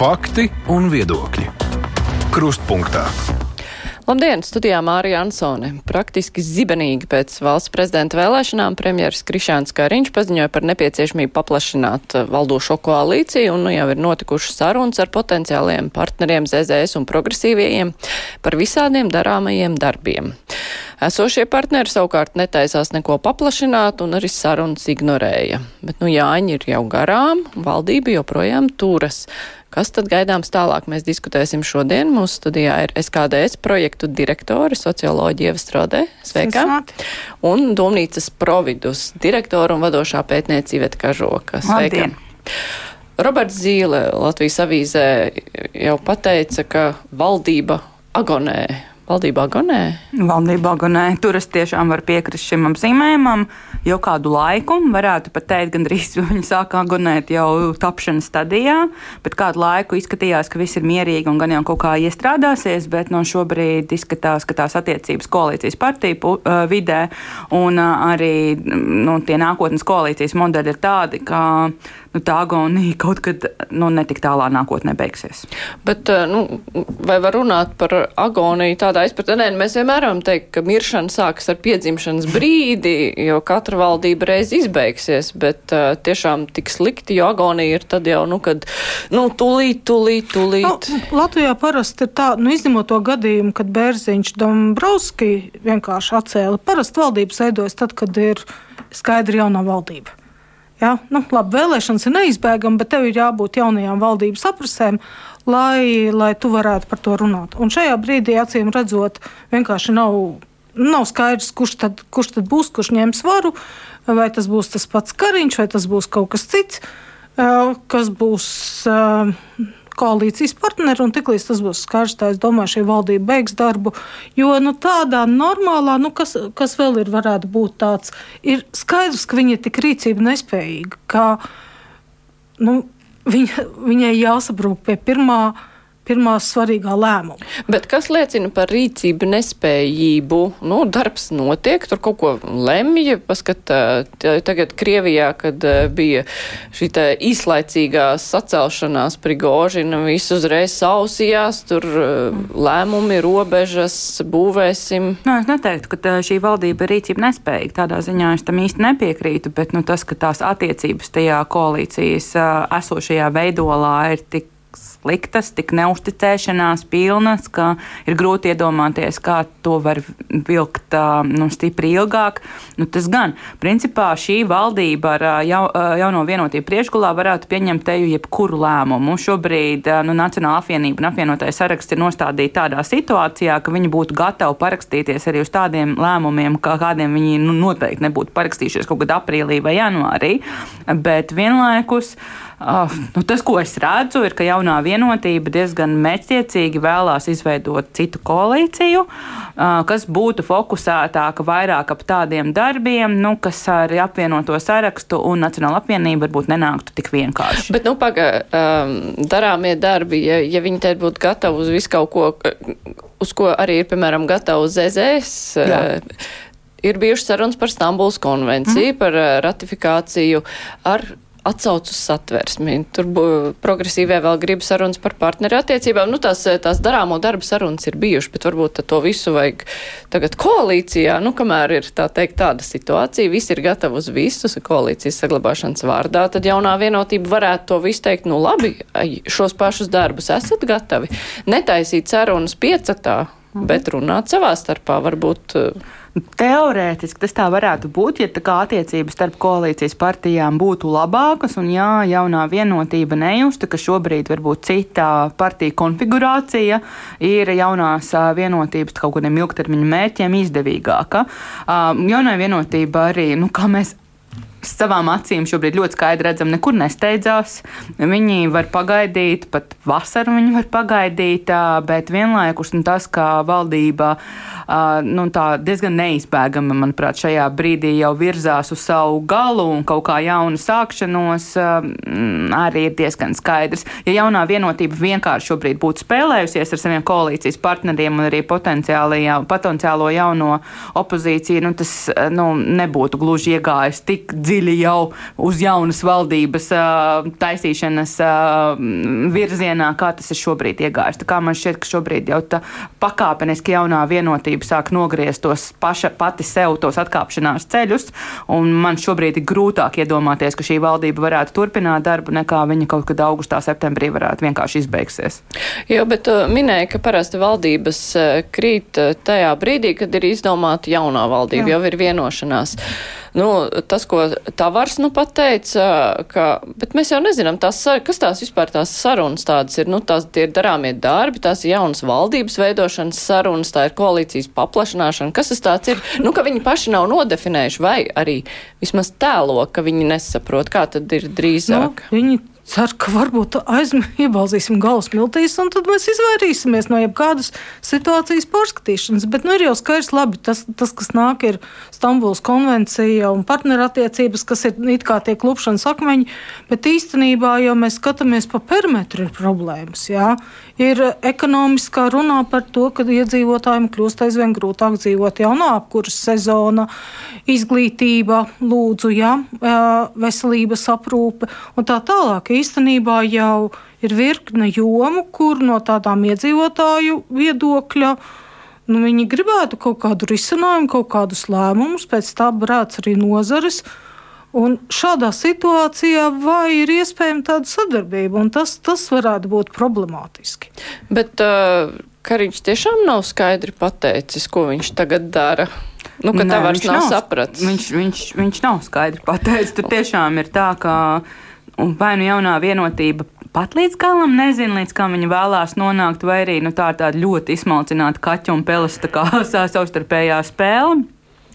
Fakti un viedokļi. Krustpunktā. Labdien, studijā Mārija Ansone. Praktiski zibenīgi pēc valsts prezidenta vēlēšanām premjeras Krišāns Kariņš paziņoja par nepieciešamību paplašināt valdošo koalīciju, un nu jau ir notikušas sarunas ar potenciāliem partneriem ZZS un progresīvajiem par visādiem darāmajiem darbiem. Esošie partneri savukārt netaisās neko paplašināt un arī sarunas ignorēja. Bet nu Jāņi ir jau garām, valdība joprojām turas. Kas tad gaidāms tālāk? Mēs diskutēsim šodien. Mūsu studijā ir SKDS projektu direktore, socioloģija Strode. Sveika! Sveika. Un Domnīcas providus direktora un vadošā pētniecība Kažoka. Sveika! Labdien. Roberts Zīle Latvijas avīzē jau pateica, ka valdība agonē Valdībā gonē? Valdībā gonē. Tur es tiešām varu piekrist šim apzīmējumam. Jau kādu laiku, varētu pat teikt, gandrīz viņi sākā gonēt jau tapšanas stadijā, bet kādu laiku izskatījās, ka viss ir mierīgi un gan jau kaut kā iestrādāsies, bet no šobrīd izskatās, ka tās attiecības koalīcijas partiju uh, vidē un uh, arī nu, tie nākotnes koalīcijas modeļi ir tādi, ka nu, tā agonija kaut kad nu, netik tālā nākotnē beigsies. Bet, eh, nu, vai var runāt par agoniju tādā izpratnē? Nē, mēs vienmēr varam teikt, ka miršana sākas ar piedzimšanas brīdi, jo katra valdība reiz izbeigsies, bet uh, tiešām tik slikti, jo agonija ir tad jau, nu, kad, nu, tūlīt, tūlīt, tūlīt. Nu, Latvijā parasti ir tā, nu, izņemot to gadījumu, kad Bērziņš Dombrovski vienkārši atcēla. Parasti valdības veidojas tad, kad ir skaidra jaunā valdība. Ja? Nu, labi, vēlēšanas ir neizbēgami, bet tev ir jābūt jaunajām valdības aprasēm, lai, lai tu varētu par to runāt. Un šajā brīdī, acīm redzot, vienkārši nav, nav skaidrs, kurš tad, kurš tad būs, kurš ņems varu. Vai tas būs tas pats Kariņš, vai tas būs kaut kas cits, kas būs koalīcijas partneri, un tiklīdz tas būs skaidrs, tā es domāju, šī valdība beigs darbu. Jo nu, tādā normālā, nu, kas, kas vēl ir, varētu būt tāds, ir skaidrs, ka viņa ir tik rīcība nespējīga, ka nu, viņa, viņai jāsabrūk pie pirmā pirmā svarīgā lēmuma. Bet kas liecina par rīcību nespējību? Nu, darbs notiek, tur kaut ko lemj. Paskat, tagad Krievijā, kad bija šī īslaicīgā sacelšanās Prigožina, viss uzreiz sausījās, tur lēmumi, robežas, būvēsim. Nu, es neteiktu, ka šī valdība ir rīcība nespējīga. Tādā ziņā es tam īsti nepiekrītu, bet nu, tas, ka tās attiecības tajā koalīcijas esošajā veidolā ir tik sliktas, tik neusticēšanās pilnas, ka ir grūti iedomāties, kā to var vilkt nu, stipri ilgāk. Nu, tas gan, principā, šī valdība ar jau, jauno vienotību priekšgulā varētu pieņemt teju jebkuru lēmumu. Šobrīd nu, Nacionāla apvienība un apvienotais saraksts ir nostādīti tādā situācijā, ka viņi būtu gatavi parakstīties arī uz tādiem lēmumiem, kā kādiem viņi nu, noteikti nebūtu parakstījušies kaut kad aprīlī vai janvārī. Bet vienlaikus Uh, nu, tas, ko es redzu, ir, ka jaunā vienotība diezgan mērķtiecīgi vēlās izveidot citu koalīciju, uh, kas būtu fokusētāka vairāk ap tādiem darbiem, nu, kas ar apvienoto sarakstu un Nacionāla apvienība varbūt nenāktu tik vienkārši. Bet, nu, paga, um, darāmie darbi, ja, ja viņi te būtu gatavi uz visu kaut ko, uz ko arī ir, piemēram, gatavi uz ZZS. Jā. Uh, ir bijušas sarunas par Stambuls konvenciju, mm. par ratifikāciju ar atsauc uz satversmi. Tur progresīvie vēl grib sarunas par partneru attiecībām. Nu, tās, tās darāmo darbu sarunas ir bijušas, bet varbūt to visu vajag tagad koalīcijā. Nu, kamēr ir tā teikt tāda situācija, visi ir gatavi uz visu koalīcijas saglabāšanas vārdā, tad jaunā vienotība varētu to visu teikt, nu labi, šos pašus darbus esat gatavi. Netaisīt sarunas piecatā, mhm. bet runāt savā starpā varbūt. Uh, Teorētiski tas tā varētu būt, ja tā kā attiecības starp koalīcijas partijām būtu labākas, un jā, jaunā vienotība nejusta, ka šobrīd varbūt cita partija konfigurācija ir jaunās vienotības kaut kādiem ilgtermiņa mērķiem izdevīgāka. Jaunā vienotība arī, nu, kā mēs savām acīm šobrīd ļoti skaidri redzam, nekur nesteidzās. Viņi var pagaidīt, pat vasaru viņi var pagaidīt, bet vienlaikus nu, tas, kā valdība nu, diezgan neizbēgami, manuprāt, šajā brīdī jau virzās uz savu galu un kaut kā jaunu sākšanos, arī ir diezgan skaidrs. Ja jaunā vienotība vienkārši šobrīd būtu spēlējusies ar saviem koalīcijas partneriem un arī potenciālo jauno opozīciju, nu, tas nu, nebūtu gluži iegājis tik dziļi dziļi jau uz jaunas valdības taisīšanas virzienā, kā tas ir šobrīd iegājis. Tā kā man šķiet, ka šobrīd jau tā pakāpeniski jaunā vienotība sāk nogriezt tos paša, pati sev tos atkāpšanās ceļus, un man šobrīd ir grūtāk iedomāties, ka šī valdība varētu turpināt darbu, nekā viņa kaut kad augustā, septembrī varētu vienkārši izbeigsies. Jo, bet uh, minēja, ka parasti valdības uh, krīt uh, tajā brīdī, kad ir izdomāta jaunā valdība, Jā. jau ir vienošanās. Nu, tas, ko Tavars nu pateica, ka, bet mēs jau nezinām, tās, kas tās vispār tās sarunas tādas ir. Nu, tās ir darāmie darbi, tās ir jaunas valdības veidošanas sarunas, tā ir koalīcijas paplašināšana. Kas tas tāds ir? Nu, ka viņi paši nav nodefinējuši vai arī vismaz tēlo, ka viņi nesaprot, kā tad ir drīzāk. Nu, viņi ceru, ka varbūt iebalzīsim galvas miltīs, un tad mēs izvairīsimies no jebkādas situācijas pārskatīšanas. Bet nu, ir jau skaidrs, labi, tas, tas, kas nāk, ir Stambuls konvencija un partnerattiecības, kas ir it kā tie klupšanas akmeņi, bet īstenībā jau mēs skatāmies pa perimetru ir problēmas. Jā. Ir ekonomiskā runā par to, ka iedzīvotājiem kļūst aizvien grūtāk dzīvot jaunā apkuras sezona, izglītība, lūdzu, jā, veselības aprūpe un tā tālāk īstenībā jau ir virkne jomu, kur no tādām iedzīvotāju viedokļa nu, viņi gribētu kaut kādu risinājumu, kaut kādus lēmumus, pēc tam varētu arī nozares. Un šādā situācijā vai ir iespējama tāda sadarbība, un tas, tas varētu būt problemātiski. Bet uh, Kariņš tiešām nav skaidri pateicis, ko viņš tagad dara. Nu, ka Nē, tā vairs nav, nav sapratis. Viņš, viņš, viņš nav skaidri pateicis. Tur tiešām ir tā, ka un vai nu jaunā vienotība pat līdz galam nezina, līdz kam viņa vēlās nonākt, vai arī nu, tā ir tāda ļoti izsmalcināta kaķa un peles savstarpējā spēle.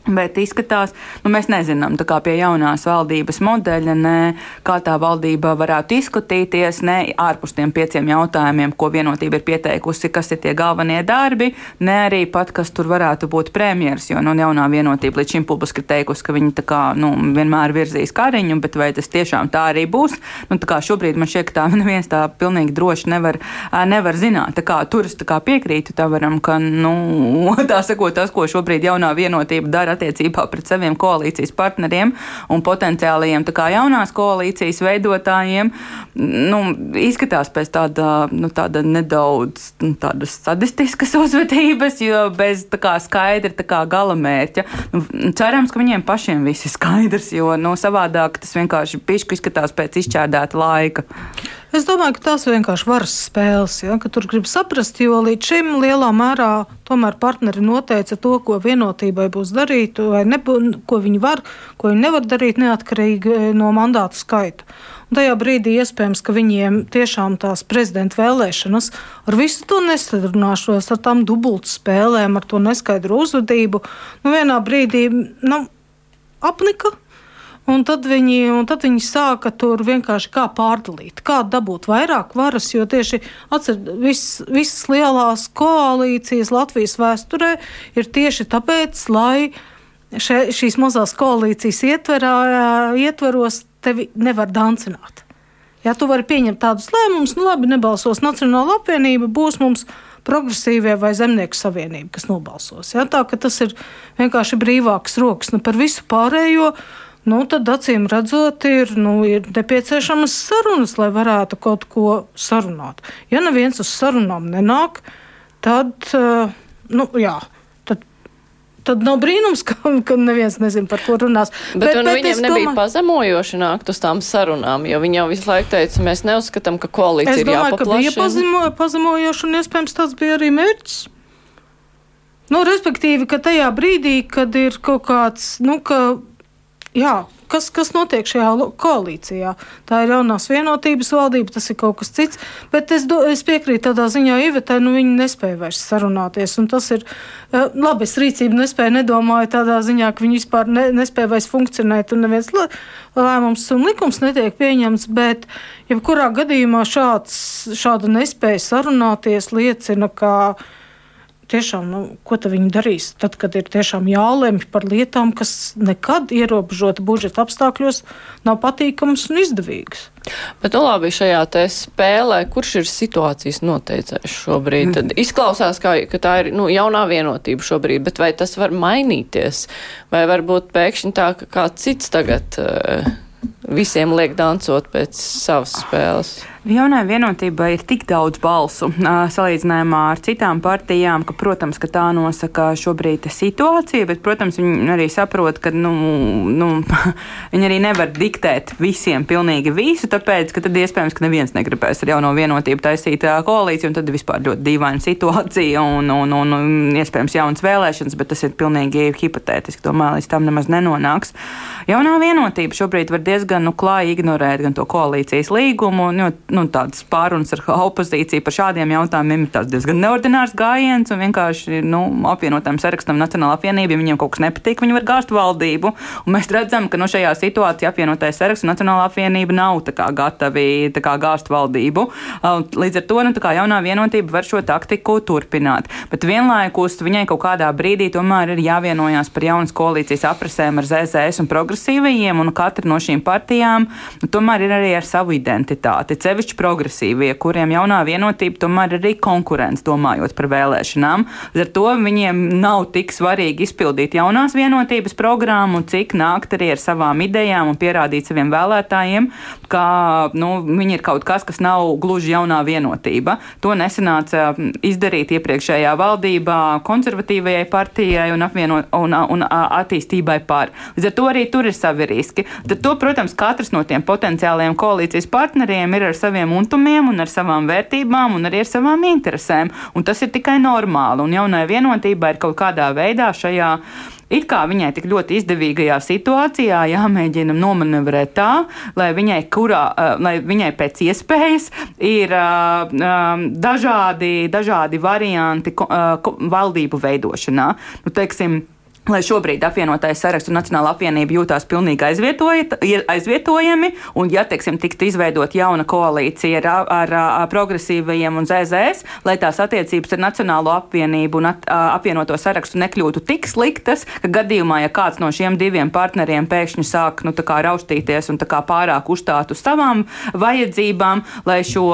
Bet izskatās, nu, mēs nezinām, kā pie jaunās valdības modeļa, ne, kā tā valdība varētu izskatīties, ne ārpus tiem pieciem jautājumiem, ko vienotība ir pieteikusi, kas ir tie galvenie darbi, ne arī pat, kas tur varētu būt premjeras. Jo nu, jaunā vienotība līdz šim publiski ir teikusi, ka viņi kā, nu, vienmēr virzīs kariņu, bet vai tas tiešām tā arī būs? Nu, tā šobrīd man šķiet, ka tā neviens tā pilnīgi droši nevar, nevar zināt. Tā kā, tur es kā piekrītu Tavaram, ka nu, tā sakot, tas, ko šobrīd jaunā vienotība dara attiecībā pret saviem koalīcijas partneriem un potenciālajiem jaunās koalīcijas veidotājiem, nu, izskatās pēc tāda, nu, tāda nedaudz nu, tādas sadistiskas uzvedības, jo bez tā kā skaidra tā kā galamērķa. Nu, cerams, ka viņiem pašiem viss ir skaidrs, jo nu, savādāk tas vienkārši pišķi izskatās pēc izšķērdēta laika. Es domāju, ka tās vienkārši varas spēles, ja, ka tur grib saprast, jo līdz šim lielā mērā tomēr partneri noteica to, ko vienotībai būs darīt, vai nebū, ko viņi var, ko viņi nevar darīt neatkarīgi eh, no mandātu skaita. Un tajā brīdī iespējams, ka viņiem tiešām tās prezidenta vēlēšanas ar visu to nesadarināšos, ar tām dubultas spēlēm, ar to neskaidru uzvedību, nu vienā brīdī nu, apnika Un tad, viņi, un tad viņi sāka tur vienkārši kā pārdalīt, kā dabūt vairāk varas, jo tieši atcer, vis, visas lielās koalīcijas Latvijas vēsturē ir tieši tāpēc, lai še, šīs mazās koalīcijas ietverā, ietveros tevi nevar dancināt. Ja tu vari pieņemt tādus lēmumus, nu labi, nebalsos Nacionāla apvienība, būs mums progresīvie vai zemnieku savienība, kas nobalsos. Ja? Tā ka tas ir vienkārši brīvāks rokas nu, par visu pārējo nu, tad acīm redzot, ir, nu, ir nepieciešamas sarunas, lai varētu kaut ko sarunāt. Ja neviens uz sarunām nenāk, tad, uh, nu, jā. Tad, tad nav brīnums, ka, ka neviens nezina, par ko runās. Bet, bet, bet viņiem nebija domāju... pazemojoši nākt uz tām sarunām, jo viņi jau visu laiku teica, mēs neuzskatām, ka koalīcija ir jāpaplašina. Es domāju, ka bija pazemo, pazemojoši un iespējams tas bija arī mērķis. Nu, respektīvi, ka tajā brīdī, kad ir kaut kāds, nu, ka jā, kas, kas notiek šajā koalīcijā. Tā ir jaunās vienotības valdība, tas ir kaut kas cits. Bet es, do, es piekrītu tādā ziņā, Ivetai, nu viņi nespēja vairs sarunāties. Tas ir uh, labi, es rīcību nespēju, nedomāju tādā ziņā, ka viņi vispār ne, nespēja vairs funkcionēt un neviens lēmums un likums netiek pieņemts. Bet jebkurā gadījumā šāds, šāda nespēja sarunāties liecina, ka tiešām, nu, ko viņi darīs tad, kad ir tiešām jālemj par lietām, kas nekad ierobežota budžeta apstākļos nav patīkamas un izdevīgas. Bet, nu, labi, šajā spēlē, kurš ir situācijas noteicējs šobrīd? Tad izklausās, kā, ka tā ir nu, jaunā vienotība šobrīd, bet vai tas var mainīties? Vai varbūt pēkšņi tā, ka kāds cits tagad uh, visiem liek dancot pēc savas spēles? Jaunai vienotībai ir tik daudz balsu salīdzinājumā ar citām partijām, ka, protams, ka tā nosaka šobrīd situācija, bet, protams, viņi arī saprot, ka nu, nu, viņi arī nevar diktēt visiem pilnīgi visu, tāpēc, ka tad iespējams, ka neviens negribēs ar jauno vienotību taisīt koalīciju, un tad vispār ļoti dīvaina situācija un, un, un, un iespējams jaunas vēlēšanas, bet tas ir pilnīgi hipotētiski. Domāju, līdz tam nemaz nenonāks. Jaunā vienotība šobrīd var diezgan nu, klāji ignorēt gan to koalīcijas līgumu, un, nu, tādas pārunas ar opozīciju par šādiem jautājumiem ir tāds diezgan neordinārs gājiens un vienkārši nu, apvienotām sarakstam Nacionālā apvienība, ja viņiem kaut kas nepatīk, viņi var gāzt valdību. Un mēs redzam, ka nu, šajā situācijā apvienotais saraksts un Nacionālā apvienība nav kā, gatavi kā, gāzt valdību. Līdz ar to nu, jaunā vienotība var šo taktiku turpināt. Bet vienlaikus viņai kaut kādā brīdī tomēr ir jāvienojās par jaunas koalīcijas aprasēm ar ZZS un progresīvajiem, un katra no šīm partijām nu, tomēr ir arī ar savu identitāti. Cevišķi progresīvie, kuriem jaunā vienotība tomēr ir arī konkurence, domājot par vēlēšanām. Līdz ar to viņiem nav tik svarīgi izpildīt jaunās vienotības programmu, cik nākt arī ar savām idejām un pierādīt saviem vēlētājiem, ka nu, viņi ir kaut kas, kas nav gluži jaunā vienotība. To nesanāca izdarīt iepriekšējā valdībā konservatīvajai partijai un, apvieno, un, un attīstībai pār. Līdz ar to arī tur ir savi riski. Tad to, protams, katrs no tiem potenciālajiem koalīcijas partneriem ir ar saviem untumiem un ar savām vērtībām un arī ar savām interesēm. Un tas ir tikai normāli. Un jaunai vienotībai ir kaut kādā veidā šajā. It kā viņai tik ļoti izdevīgajā situācijā jāmēģina nomanevrēt tā, lai viņai, kurā, uh, lai viņai pēc iespējas ir uh, uh, dažādi, dažādi varianti valdību veidošanā. Nu, teiksim, lai šobrīd apvienotais saraksts un Nacionāla apvienība jūtās pilnīgi aizvietojami, un, ja, teiksim, tiktu izveidot jauna koalīcija ar, ar, ar progresīvajiem un ZZS, lai tās attiecības ar Nacionālo apvienību un at, apvienoto sarakstu nekļūtu tik sliktas, ka gadījumā, ja kāds no šiem diviem partneriem pēkšņi sāk nu, raustīties un pārāk uzstāt uz savām vajadzībām, lai šo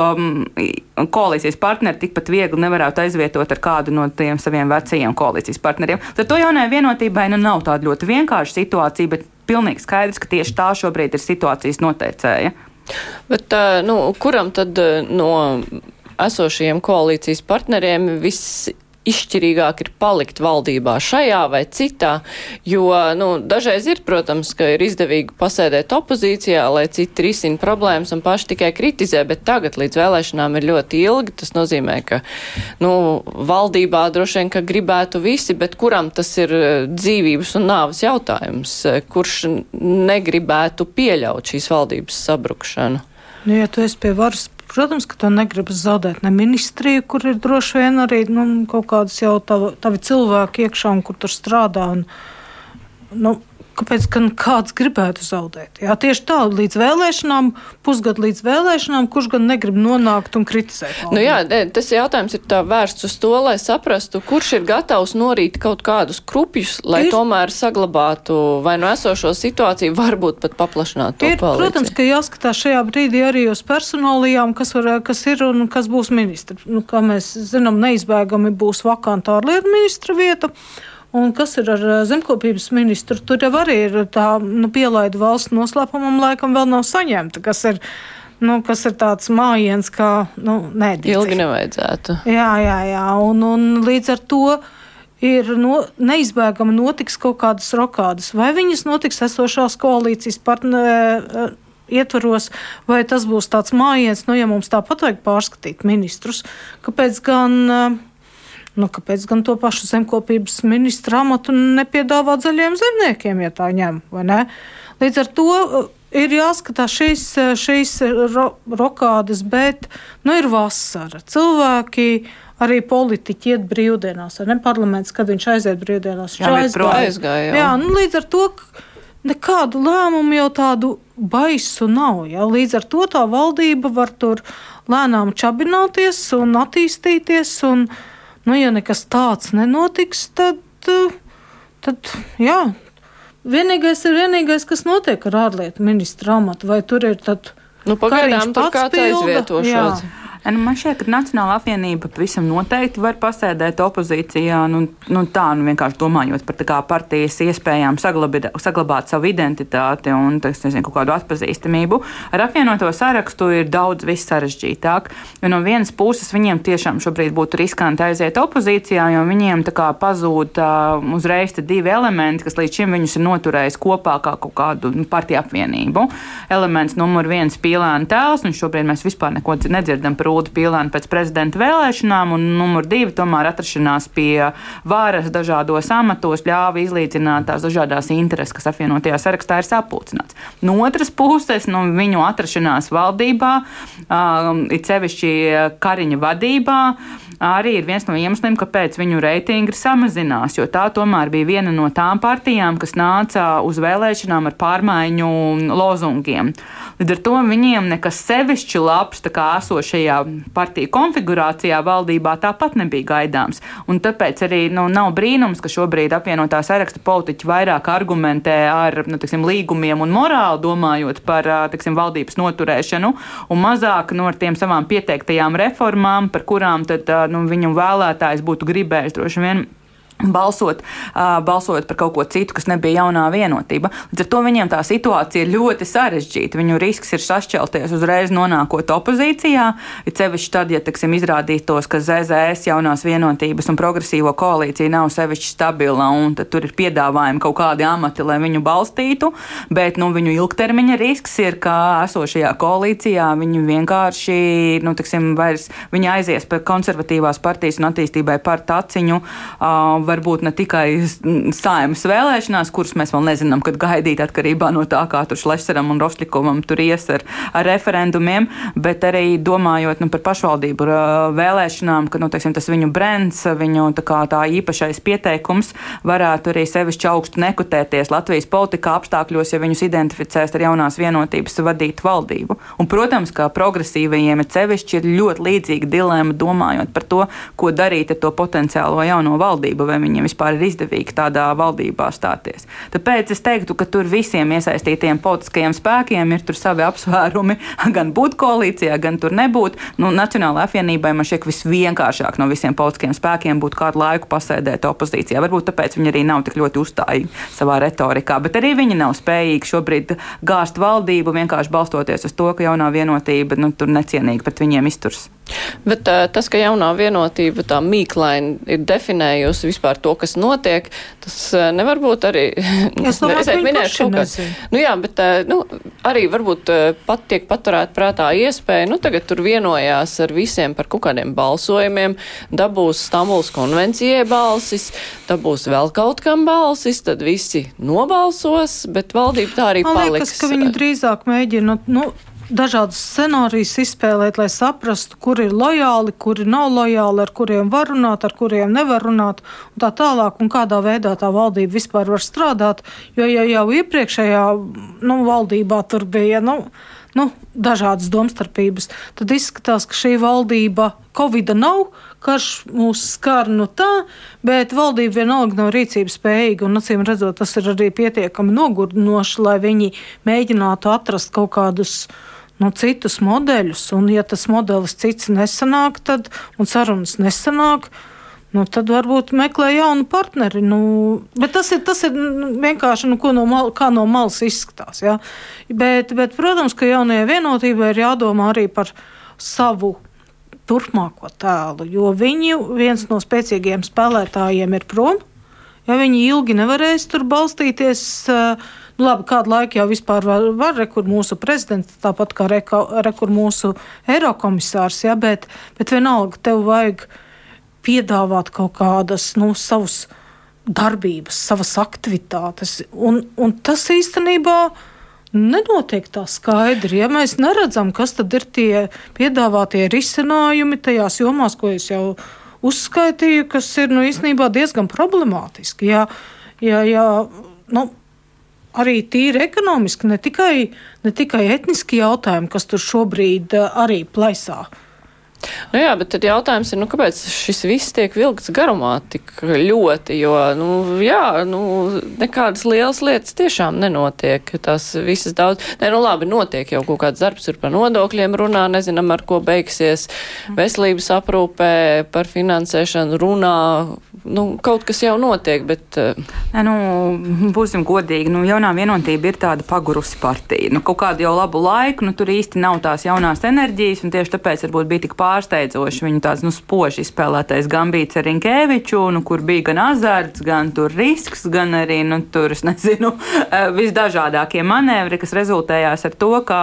koalīcijas partneri tikpat viegli nevarētu aizvietot ar kādu no tiem saviem vecajiem koalīcijas partneriem. Tad to jaunai vienot kārtībai nu, nav tāda ļoti vienkārša situācija, bet pilnīgi skaidrs, ka tieši tā šobrīd ir situācijas noteicēja. Bet, nu, kuram tad no esošajiem koalīcijas partneriem viss izšķirīgāk ir palikt valdībā šajā vai citā, jo, nu, dažreiz ir, protams, ka ir izdevīgi pasēdēt opozīcijā, lai citi risina problēmas un paši tikai kritizē, bet tagad līdz vēlēšanām ir ļoti ilgi. Tas nozīmē, ka, nu, valdībā droši vien, ka gribētu visi, bet kuram tas ir eh, dzīvības un nāves jautājums, kurš negribētu pieļaut šīs valdības sabrukšanu? Nu, ja tu esi pie varas Protams, ka tu negribi zaudēt ne ministriju, kur ir droši vien arī nu, kaut kādas jau tavi, tavi cilvēki iekšā un kur tur strādā. Un, nu, Kāpēc gan kāds gribētu zaudēt? Jā, tieši tā, līdz vēlēšanām, pusgadu līdz vēlēšanām, kurš gan negrib nonākt un kritizēt? Nu jā, tas jautājums ir vērsts uz to, lai saprastu, kurš ir gatavs norīt kaut kādus krupjus, lai ir, tomēr saglabātu vai no esošo situāciju, varbūt pat paplašinātu to ir, koalīciju. Protams, ka jāskatās šajā brīdī arī uz personālijām, kas, var, kas ir un kas būs ministri. Nu, kā mēs zinām, neizbēgami būs vakanta ārlietu ministra vieta. Un kas ir ar eh, zemkopības ministru? Tur jau arī ir tā nu, pielaida valsts noslēpumam, laikam vēl nav saņemta. Kas ir, nu, kas ir tāds mājiens, kā nu, nedici. ilgi nevajadzētu. Jā, jā, jā. Un, un līdz ar to ir no, neizbēgami notiks kaut kādas rokādas. Vai viņas notiks esošās koalīcijas partneru eh, ietvaros, vai tas būs tāds mājiens, nu, ja mums tāpat vajag pārskatīt ministrus, kāpēc gan. Uh, Nu, kāpēc gan to pašu zemkopības ministra amatu nepiedāvāt zaļiem zemniekiem, ja tā ņem? Līdz ar to uh, ir jāskatās šīs, uh, šīs ro, rokādes, bet nu, ir vasara. Cilvēki arī politiķi iet brīvdienās, vai ne? Parlaments, kad viņš aiziet brīvdienās, viņš aizgāja. aizgāja jā. nu, līdz ar to nekādu lēmumu jau tādu baisu nav. Jā. Līdz ar to tā valdība var tur lēnām čabināties un attīstīties. Un, nu, ja nekas tāds nenotiks, tad, tad jā. Vienīgais ir vienīgais, kas notiek ar ārlietu ministra amatu, vai tur ir tad. Nu, pagaidām tur kāds aizvietošos. Nu, man šķiet, ka Nacionāla apvienība pavisam noteikti var pasēdēt opozīcijā. Nu, nu, tā nu, vienkārši domājot par kā, partijas iespējām saglabāt, saglabāt savu identitāti un tas, nezinu, kaut kādu atpazīstamību. Ar apvienoto sarakstu ir daudz sarežģītāk. Jo no vienas puses viņiem tiešām šobrīd būtu riskanti aiziet opozīcijā, jo viņiem kā, pazūd uh, uzreiz divi elementi, kas līdz šim viņus ir noturējis kopā kā kaut kādu nu, partiju apvienību. Elements numur viens - pīlēna tēls, un šobrīd mēs vispār neko nedzirdam par Rūda Pīlēna pēc prezidenta vēlēšanām, un numur divi tomēr atrašanās pie varas dažādos amatos ļāva izlīdzināt tās dažādas intereses, kas apvienotajā sarakstā ir sapulcināts. No otras puses, nu, viņu atrašanās valdībā, um, it sevišķi Kariņa vadībā, arī ir viens no iemesliem, kāpēc viņu reitingi samazinās, jo tā tomēr bija viena no tām partijām, kas nāca uz vēlēšanām ar pārmaiņu lozungiem. Līdz ar to viņiem nekas sevišķi labs tā kā esošajā partiju konfigurācijā valdībā tāpat nebija gaidāms. Un tāpēc arī nu, nav brīnums, ka šobrīd apvienotā saraksta politiķi vairāk argumentē ar nu, tiksim, līgumiem un morāli, domājot par tiksim, valdības noturēšanu, un mazāk nu, tiem savām pieteiktajām reformām, par kurām tad nu, viņu vēlētājs būtu gribējis droši vien balsot, uh, balsot par kaut ko citu, kas nebija jaunā vienotība. Līdz ar to viņiem tā situācija ir ļoti sarežģīta. Viņu risks ir sašķelties uzreiz nonākot opozīcijā, ir sevišķi tad, ja, teiksim, izrādītos, ka ZZS jaunās vienotības un progresīvo koalīcija nav sevišķi stabila, un tur ir piedāvājumi kaut kādi amati, lai viņu balstītu, bet, nu, viņu ilgtermiņa risks ir, ka esošajā koalīcijā viņi vienkārši, nu, teiksim, vairs, viņi aizies par konservatīvās partijas un attīstībai par taciņu. Uh, varbūt ne tikai saimas vēlēšanās, kuras mēs vēl nezinām, kad gaidīt atkarībā no tā, kā tur Šlešeram un Rošļikumam tur ies ar, ar referendumiem, bet arī domājot nu, par pašvaldību vēlēšanām, ka nu, teiksim, tas viņu brands, viņu tā, tā īpašais pieteikums varētu arī sevišķi augstu nekutēties Latvijas politikā apstākļos, ja viņus identificēs ar jaunās vienotības vadītu valdību. Un, protams, kā progresīvajiem ir sevišķi ir ļoti līdzīga dilēma domājot par to, ko darīt ar to potenciālo jauno valdību, vai viņiem vispār ir izdevīgi tādā valdībā stāties. Tāpēc es teiktu, ka tur visiem iesaistītiem politiskajiem spēkiem ir savi apsvērumi, gan būt koalīcijā, gan tur nebūt. Nu, Nacionālajai apvienībai man šķiet visvienkāršāk no visiem politiskiem spēkiem būt kādu laiku pasēdēt opozīcijā. Varbūt tāpēc viņi arī nav tik ļoti uzstājīgi savā retorikā, bet arī viņi nav spējīgi šobrīd gāzt valdību vienkārši balstoties uz to, ka jaunā vienotība nu, tur necienīgi pret viņiem izturs. Bet uh, tas, ka jaunā vienotība tā mīklaini ir definējusi vispār to, kas notiek, tas uh, nevar būt arī. es domāju, ka minēšu kaut kas. Nu jā, bet uh, nu, arī varbūt uh, pat tiek paturēt prātā iespēja, nu tagad tur vienojās ar visiem par kaut kādiem balsojumiem, dabūs Stambuls konvencijai balsis, dabūs vēl kaut kam balsis, tad visi nobalsos, bet valdība tā arī Man paliks. Liekas, ka viņi drīzāk mēģina, nu, dažādus scenārijus izspēlēt, lai saprastu, kur ir lojāli, kuri nav lojāli, ar kuriem var runāt, ar kuriem nevar runāt, un tā tālāk, un kādā veidā tā valdība vispār var strādāt. Jo ja jau iepriekšējā nu, valdībā tur bija. Nu, nu, dažādas domstarpības, tad izskatās, ka šī valdība Covid nav, karš mūs skar no tā, bet valdība vienalga nav rīcības spējīga. Un, acīm redzot, tas ir arī pietiekami nogurdinoši, lai viņi mēģinātu atrast kaut kādus uh, nu, citus modeļus, un ja tas modelis cits nesanāk, tad, un sarunas nesanāk, nu, tad varbūt meklē jaunu partneri. Nu, bet tas ir, tas ir vienkārši nu, no, mal, kā no malas izskatās. Ja? Bet, bet, protams, ka jaunajai vienotībai ir jādomā arī par savu turpmāko tēlu, jo viņu viens no spēcīgiem spēlētājiem ir prom. Ja viņi ilgi nevarēs tur balstīties uh, Labi, kādu laiku jau vispār var, var rekur mūsu prezidents, tāpat kā reko, rekur mūsu eirokomisārs, ja, bet, bet vienalga tev vajag piedāvāt kaut kādas, nu, savus darbības, savas aktivitātes, un, un tas īstenībā nenotiek tā skaidri. Ja mēs neredzam, kas tad ir tie piedāvātie risinājumi tajās jomās, ko es jau uzskaitīju, kas ir nu, īstenībā diezgan problemātiski. Ja, ja, ja, nu, arī tīri ekonomiski, ne tikai, ne tikai etniski jautājumi, kas tur šobrīd eh, arī plaisā. Nu jā, bet tad jautājums ir, nu, kāpēc šis viss tiek vilkts garumā tik ļoti, jo, nu, jā, nu, nekādas lielas lietas tiešām nenotiek. Tas visas daudz, ne, nu, labi, notiek jau kaut kāds darbs, tur par nodokļiem runā, nezinām, ar ko beigsies, veselības aprūpē, par finansēšanu runā, nu, kaut kas jau notiek, bet. Ne, nu, būsim godīgi, nu, jaunā vienotība ir tāda pagurusi partija. Nu, kaut kādu jau labu laiku, nu, tur īsti nav tās jaunās enerģijas, un tieši tāpēc varbūt bija tik pārsteidzoši viņu tāds nu, spoži izspēlētais gambīts ar Rinkēviču, nu, kur bija gan azarts, gan risks, gan arī nu, tur, nezinu, eh, visdažādākie manevri, kas rezultējās ar to, ka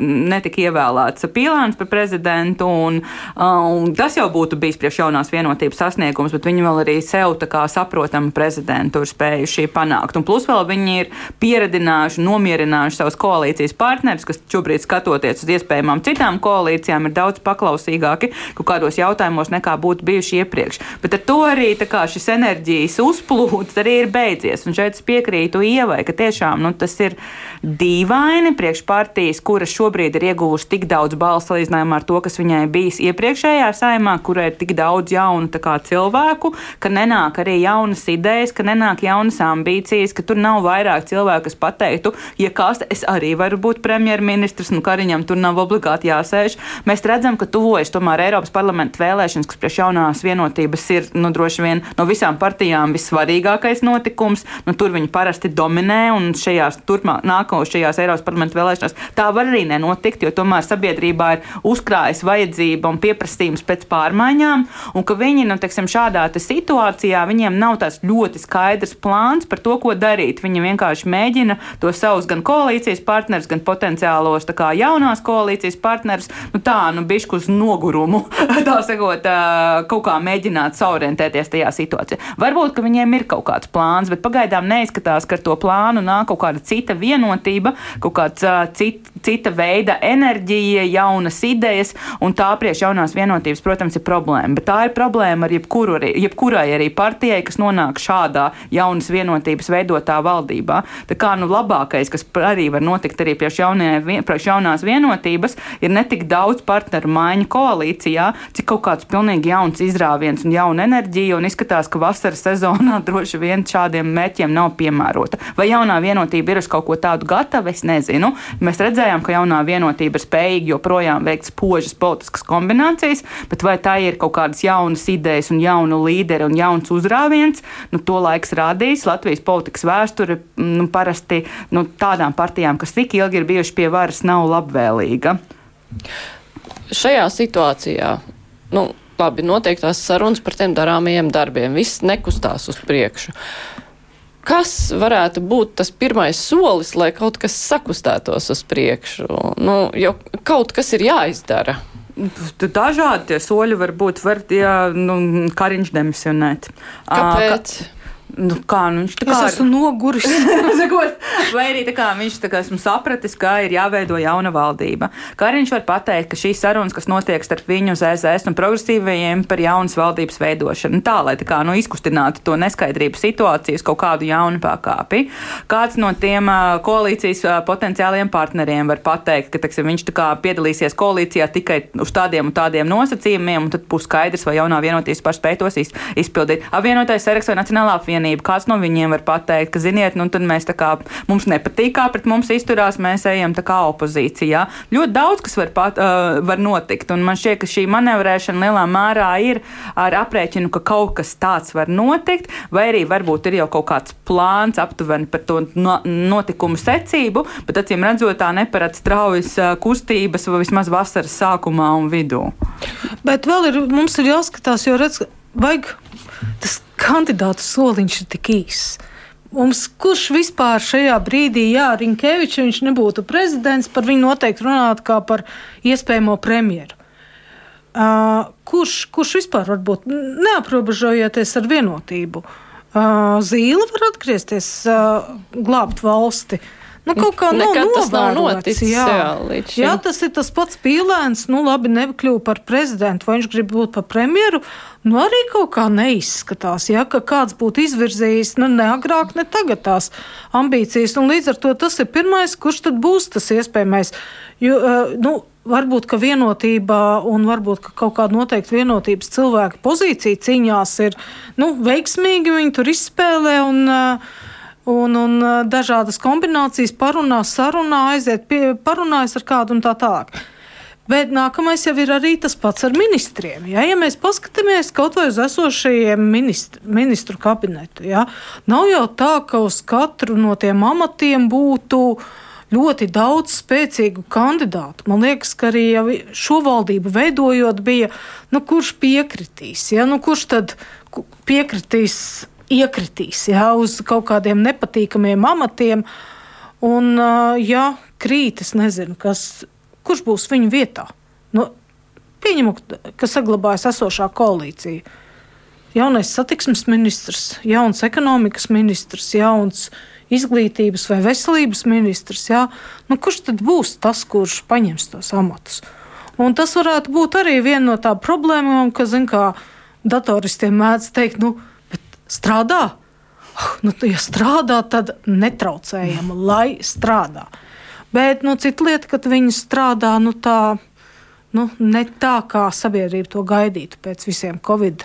netika ievēlēts Pīlāns par prezidentu. Un, eh, un tas jau būtu bijis priekš jaunās vienotības sasniegums, bet viņi vēl arī sev saprotamu prezidentūru spējuši panākt. Un plus vēl viņi ir pieredinājuši, nomierinājuši savus koalīcijas partnerus, kas šobrīd skatoties uz iespējamām citām koalīcijām, ir daudz paklausīgāki spēcīgāki kaut kādos jautājumos nekā būtu bijuši iepriekš. Bet ar to arī šis enerģijas uzplūds arī ir beidzies. Un šeit es piekrītu Ievai, ka tiešām nu, tas ir dīvaini priekš partijas, kuras šobrīd ir ieguvusi tik daudz balsu salīdzinājumā ar to, kas viņai bijis iepriekšējā saimā, kurai ir tik daudz jaunu kā, cilvēku, ka nenāk arī jaunas idejas, ka nenāk jaunas ambīcijas, ka tur nav vairāk cilvēku, kas pateiktu, ja kas, es arī varu būt premjerministrs, nu Kariņam tur nav obligāti jāsēž. Mēs redzam, ka tuvojas tomēr Eiropas parlamenta vēlēšanas, kas priekš jaunās vienotības ir nu, droši vien no visām partijām vissvarīgākais notikums. Nu, tur viņi parasti dominē un šajās nākošajās Eiropas parlamenta vēlēšanās tā var arī nenotikt, jo tomēr sabiedrībā ir uzkrājas vajadzība un pieprasījums pēc pārmaiņām, un ka viņi nu, teiksim, šādā te situācijā viņiem nav tāds ļoti skaidrs plāns par to, ko darīt. Viņi vienkārši mēģina to savus gan koalīcijas partnerus, gan potenciālos kā, jaunās koalīcijas partnerus, nu tā, nu, bišķi uz nogurumu, tā sakot, kaut kā mēģināt saorientēties tajā situācijā. Varbūt, ka viņiem ir kaut kāds plāns, bet pagaidām neizskatās, ka ar to plānu nāk kaut kāda cita vienotība, kaut kāds cit, cita veida enerģija, jaunas idejas, un tā priekš jaunās vienotības, protams, ir problēma. Bet tā ir problēma ar jebkuru, jebkurai arī partijai, kas nonāk šādā jaunas vienotības veidotā valdībā. Tā kā nu labākais, kas arī var notikt arī priekš, jaunie, priekš jaunās vienotības, ir netik daudz partneru maiņu koalīcijā, cik kaut kāds pilnīgi jauns izrāviens un jauna enerģija, un izskatās, ka vasaras sezonā droši vien šādiem mērķiem nav piemērota. Vai jaunā vienotība ir uz kaut ko tādu gatava, es nezinu. Mēs redzējām, ka jaunā vienotība ir spējīga joprojām veikt spožas politiskas kombinācijas, bet vai tā ir kaut kādas jaunas idejas un jaunu līderi un jauns uzrāviens, nu, to laiks rādīs. Latvijas politikas vēsture nu, parasti nu, tādām partijām, kas tik ilgi ir bijuši pie varas, nav labvēlīga šajā situācijā, nu, labi, notiek tās sarunas par tiem darāmajiem darbiem, viss nekustās uz priekšu. Kas varētu būt tas pirmais solis, lai kaut kas sakustētos uz priekšu? Nu, jo kaut kas ir jāizdara. Dažādi tie soļi var būt. Var, ja, nu, Kariņš demisionēt. Kāpēc? Ka Nu, kā, nu, viņš kā es esmu noguris. vai arī kā viņš kā esmu sapratis, ka ir jāveido jauna valdība. Kā arī viņš var pateikt, ka šīs sarunas, kas notiek starp viņu ZZS un progresīvajiem par jaunas valdības veidošanu, tā lai tā kā nu, izkustinātu to neskaidrību situācijas kaut kādu jaunu pakāpi. Kāds no tiem koalīcijas potenciāliem partneriem var pateikt, ka teksim, viņš tā kā piedalīsies koalīcijā tikai uz tādiem un tādiem nosacījumiem, un tad būs skaidrs, vai jaunā vienotības par spēj tos izpildīt. Apvienotais saraksts vai Nacionālā apvienība Savienība, kāds no viņiem var pateikt, ka, ziniet, nu, tad mēs tā kā mums nepatīk, kā pret mums izturās, mēs ejam tā kā opozīcijā. Ļoti daudz kas var, pat, uh, var notikt, un man šķiet, ka šī manevrēšana lielā mērā ir ar aprēķinu, ka kaut kas tāds var notikt, vai arī varbūt ir jau kaut kāds plāns aptuveni par to no, notikumu secību, bet acīm redzot, tā neparedz straujas kustības vai vismaz vasaras sākumā un vidū. Bet vēl ir, mums ir jāskatās, jo redz, vajag tas kandidātu soliņš ir tik īss. Mums, kurš vispār šajā brīdī, ja Rinkevičs viņš nebūtu prezidents, par viņu noteikti runātu kā par iespējamo premjeru. Uh, kurš, kurš vispār var būt neaprobežojoties ar vienotību? Uh, Zīle var atgriezties, uh, glābt valsti. Uh, Nu, kaut kā nav tas nav noticis. Jā. Jā, jā, tas ir tas pats pīlēns. Nu, labi, nekļuva par prezidentu, vai viņš grib būt par premjeru. Nu, arī kaut kā neizskatās, ja, ka kāds būtu izvirzījis nu, ne agrāk, ne tagad tās ambīcijas. Un līdz ar to tas ir pirmais, kurš tad būs tas iespējamais. Jo, uh, nu, varbūt ka vienotībā un varbūt ka kaut kāda noteikta vienotības cilvēka pozīcija cīņās ir nu, veiksmīgi, viņi tur izspēlē un, un, un dažādas kombinācijas parunā, sarunā, aiziet pie, parunājas ar kādu un tā tālāk. Bet nākamais jau ir arī tas pats ar ministriem. Ja, ja mēs paskatāmies kaut vai uz esošajiem ministru, ministru kabinetu, ja, nav jau tā, ka uz katru no tiem amatiem būtu ļoti daudz spēcīgu kandidātu. Man liekas, ka arī šo valdību veidojot, bija, nu, kurš piekritīs, ja, nu, kurš tad piekritīs, iekritīs ja, uz kaut kādiem nepatīkamiem amatiem. Un, ja krīt, es nezinu, kas kurš būs viņu vietā? Nu, pieņemu, ka saglabājas esošā koalīcija. Jaunais satiksmes ministrs, jauns ekonomikas ministrs, jauns izglītības vai veselības ministrs. Jā. Nu, kurš tad būs tas, kurš paņems tos amatus? Un tas varētu būt arī viena no tām problēmām, ka, zin, kā datoristiem mēdz teikt, nu, strādā. Nu, ja strādā, tad netraucējam, lai strādā. Bet nu, cita lieta, kad viņi strādā nu, tā, nu, ne tā, kā sabiedrība to gaidītu pēc visiem Covid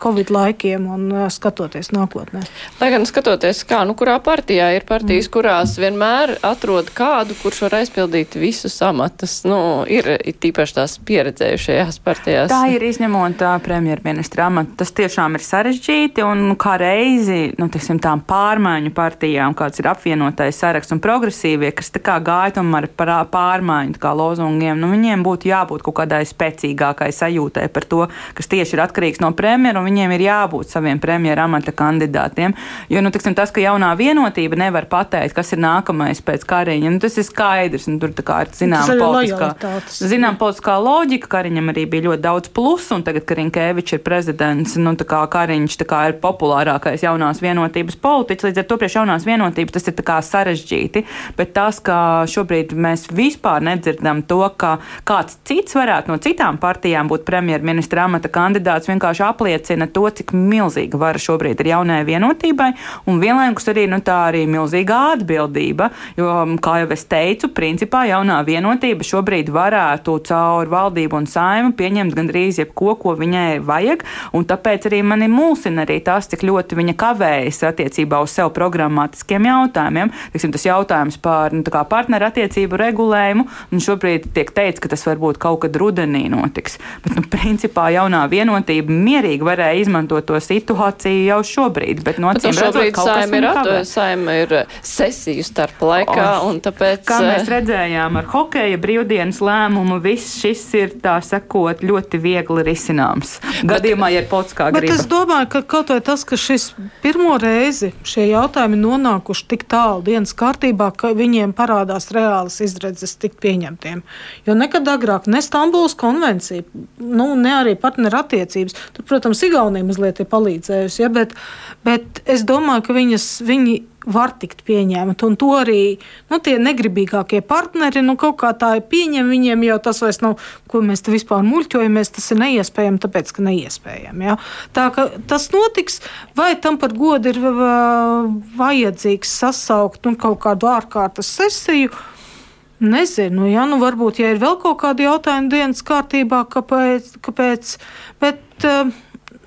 Covid laikiem un uh, skatoties nākotnē. Lai gan skatoties, kā, nu, kurā partijā ir partijas, mm. kurās vienmēr atrod kādu, kurš var aizpildīt visus amatus. Nu, ir, ir tīpaši tās pieredzējušajās partijās. Tā ir izņemot tā premjerministra amatu. Tas tiešām ir sarežģīti un kā reizi, nu, tiksim, tām pārmaiņu partijām, kāds ir apvienotais saraksts un progresīvie, kas tā kā gāja tomēr par pārmaiņu kā lozungiem, nu, viņiem būtu jābūt kaut kādai spēcīgākai sajūtai par to, kas tieši ir atkarīgs no premjera un viņiem ir jābūt saviem premjera amata kandidātiem. Jo nu, tiksim, tas, ka jaunā vienotība nevar pateikt, kas ir nākamais pēc Kariņa, nu, tas ir skaidrs. Nu, tur ir zināma politiskā, zinām, politiskā loģika. Kariņam arī bija ļoti daudz plusu, un tagad, kad Rinkēvičs ir prezidents, nu, kā Kariņš kā ir populārākais jaunās vienotības politiķis, līdz ar to priekš jaunās vienotības tas ir sarežģīti. Bet tas, ka šobrīd mēs vispār nedzirdam to, ka kāds cits varētu no citām partijām būt premjerministra amata kandidāts, vienkārši apliecina apliecina to, cik milzīga vara šobrīd ir jaunajai vienotībai, un vienlaikus arī nu, tā arī milzīga atbildība. Jo, um, kā jau es teicu, principā jaunā vienotība šobrīd varētu caur valdību un saimu pieņemt gandrīz jebko, ko viņai vajag, un tāpēc arī mani mulsina arī tas, cik ļoti viņa kavējas attiecībā uz sev programmatiskiem jautājumiem. Tiksim, tas jautājums par nu, partneru attiecību regulējumu, un šobrīd tiek teikts, ka tas varbūt kaut kad rudenī notiks. Bet, nu, principā jaunā vienotība mierīgi varēja varēja izmantot to situāciju jau šobrīd. Bet, no acīm redzot, saima ir, ato, saima ir eh, sesiju starp laikā, oh, un tāpēc. Kā mēs eh, redzējām ar hokeja brīvdienas lēmumu, viss šis ir, tā sakot, ļoti viegli risināms. Gadījumā, ja ir politiskā griba. Bet es domāju, ka kaut vai tas, ka šis pirmo reizi šie jautājumi nonākuši tik tālu dienas kārtībā, ka viņiem parādās reālas izredzes tikt pieņemtiem. Jo nekad agrāk ne Stambuls konvencija, nu, ne arī partneru attiecības. Tur, protams, Igaunija mazliet ir palīdzējusi, ja, bet, bet es domāju, ka viņas, viņi var tikt pieņemti. Un to arī nu, tie negribīgākie partneri nu, kaut kā tā pieņem. Viņiem jau tas vairs nav, ko mēs te vispār muļķojamies, tas ir neiespējami, tāpēc ka neiespējami. Ja? Tā ka tas notiks, vai tam par godu ir vajadzīgs sasaukt nu, kaut kādu ārkārtas sesiju. Nezinu, ja nu varbūt, ja ir vēl kaut kādi jautājumi dienas kārtībā, kāpēc, kāpēc bet uh,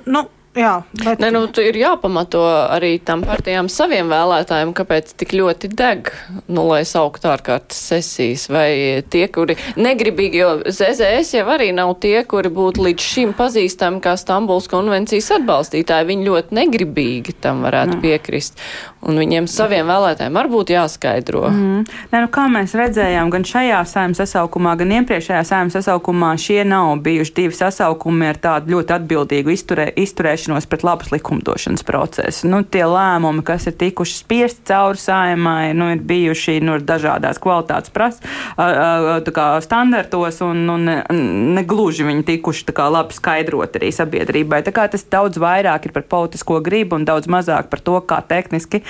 nu, Jā, bet... ne, nu, ir jāpamato arī tam partijām saviem vēlētājiem, kāpēc tik ļoti deg, nu, lai sauktu ārkārtas sesijas. Vai tie, kuri negribīgi, jo ZZS jau arī nav tie, kuri būtu līdz šim pazīstami kā Stambuls konvencijas atbalstītāji. Viņi ļoti negribīgi tam varētu mm. piekrist. Un viņiem saviem vēlētājiem arī būtu jāskaidro. Mm. Ne, nu, kā mēs redzējām, gan šajā saimnes sasaukumā, gan iepriekšējā saimnes sasaukumā šie nav bijuši divi sasaukumi ar tādu ļoti atbildīgu izturē, izturēšanu vēršanos pret labas likumdošanas procesu. Nu, tie lēmumi, kas ir tikuši spiesti cauri saimai, nu, ir bijuši nu, dažādās kvalitātes pras, kā, standartos un nu, ne, ne gluži viņi tikuši kā, labi skaidrot arī sabiedrībai. Tā kā tas daudz vairāk ir par politisko gribu un daudz mazāk par to, kā tehniski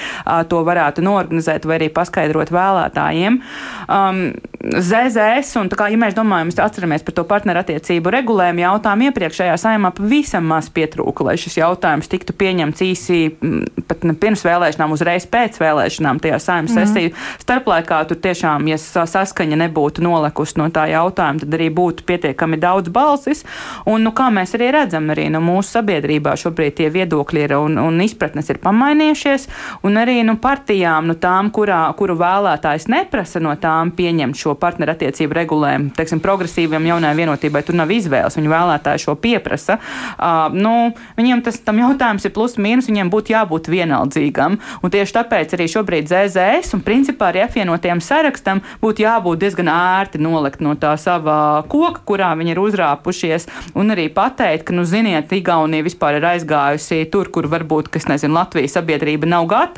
to varētu norganizēt vai arī paskaidrot vēlētājiem. Um, ZZS, un kā, ja mēs domājam, mēs atceramies par to partnerattiecību regulējumu jautājumu iepriekšējā saimā, pavisam maz pietrūka, lai šis jautājums tiktu pieņemts īsi pat ne pirms vēlēšanām, uzreiz pēc vēlēšanām tajā saimnes mm. sesiju starplaikā. Tur tiešām, ja saskaņa nebūtu nolekusi no tā jautājuma, tad arī būtu pietiekami daudz balsis. Un, nu, kā mēs arī redzam, arī nu, mūsu sabiedrībā šobrīd tie viedokļi ir un, un izpratnes ir pamainījušies, un arī nu, partijām, nu, tām, kurā, kuru vēlētājs neprasa no tām pieņemt šo partnerattiecību regulējumu, teiksim, progresīviem jaunai vienotībai, tur nav izvēles, viņu vēlētāji šo pieprasa. Uh, nu, viņiem tas jautājums ir plus mīnus, viņiem būtu jābūt vienaldzīgam, un tieši tāpēc arī šobrīd ZZS un principā arī apvienotiem sarakstam būtu jābūt diezgan ērti nolikt no tā sava koka, kurā viņi ir uzrāpušies, un arī pateikt, ka, nu, ziniet, Igaunija vispār ir aizgājusi tur, kur varbūt, kas nezinu, Latvijas sabiedrība nav gatava,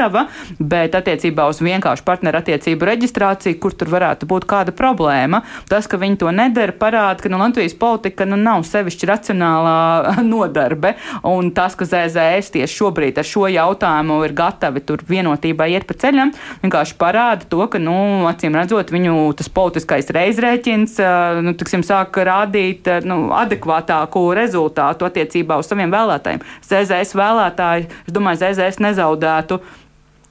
bet attiecībā uz vienkāršu partneru attiecību reģistrāciju, kur tur varētu būt kāda problēma. Tas, ka viņi to nedara, parāda, ka nu, Latvijas politika nu, nav sevišķi racionālā nodarbe, un tas, ka ZZS tieši šobrīd ar šo jautājumu ir gatavi tur vienotībai iet pa ceļam, vienkārši parāda to, ka, nu, acīm redzot, viņu tas politiskais reizrēķins, nu, tiksim, sāk rādīt, nu, adekvātāku rezultātu attiecībā uz saviem vēlētājiem. ZZS vēlētāji, es domāju, ZZS nezaudētu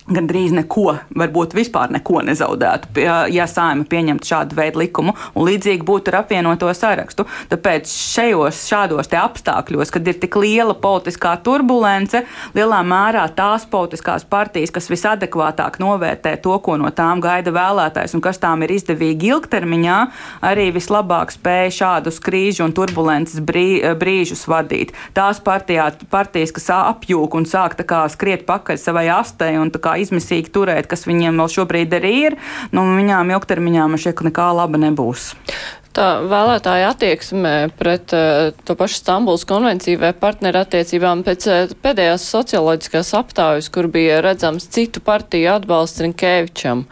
gandrīz neko, varbūt vispār neko nezaudētu, ja saima pieņemtu šādu veidu likumu, un līdzīgi būtu ar apvienoto sarakstu. Tāpēc šajos šādos apstākļos, kad ir tik liela politiskā turbulence, lielā mērā tās politiskās partijas, kas visadekvātāk novērtē to, ko no tām gaida vēlētājs un kas tām ir izdevīgi ilgtermiņā, arī vislabāk spēja šādus krīžu un turbulences brī, brīžus vadīt. Tās partijā, partijas, kas apjūk un sāk skriet pakaļ savai astei un izmisīgi turēt, kas viņiem vēl šobrīd arī ir, nu, viņām ilgtermiņā man šķiet, ka nekā laba nebūs tā vēlētāja attieksme pret uh, to pašu Stambuls konvenciju vai partnerattiecībām pēc uh, pēdējās socioloģiskās aptaujas, kur bija redzams citu partiju atbalsts Rinkēvičam.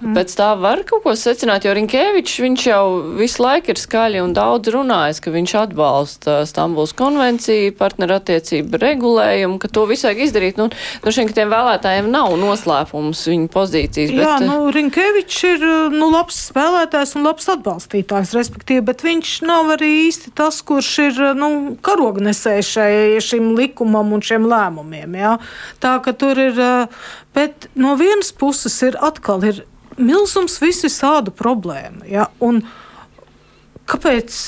Mm. Pēc tā var kaut ko secināt, jo Rinkēvičs viņš jau visu laiku ir skaļi un daudz runājis, ka viņš atbalsta Stambuls konvenciju, partnerattiecību regulējumu, ka to visu vajag izdarīt. Nu, nu šeit, ka tiem vēlētājiem nav noslēpums viņa pozīcijas. Jā, bet, nu, Rinkēvičs ir nu, labs spēlētājs un labs atbalstītājs respektīvi, bet viņš nav arī īsti tas, kurš ir nu, karognesējis šim likumam un šiem lēmumiem. Ja? Tā ka tur ir, bet no vienas puses ir atkal ir milzums visādu problēmu. Ja? Un kāpēc?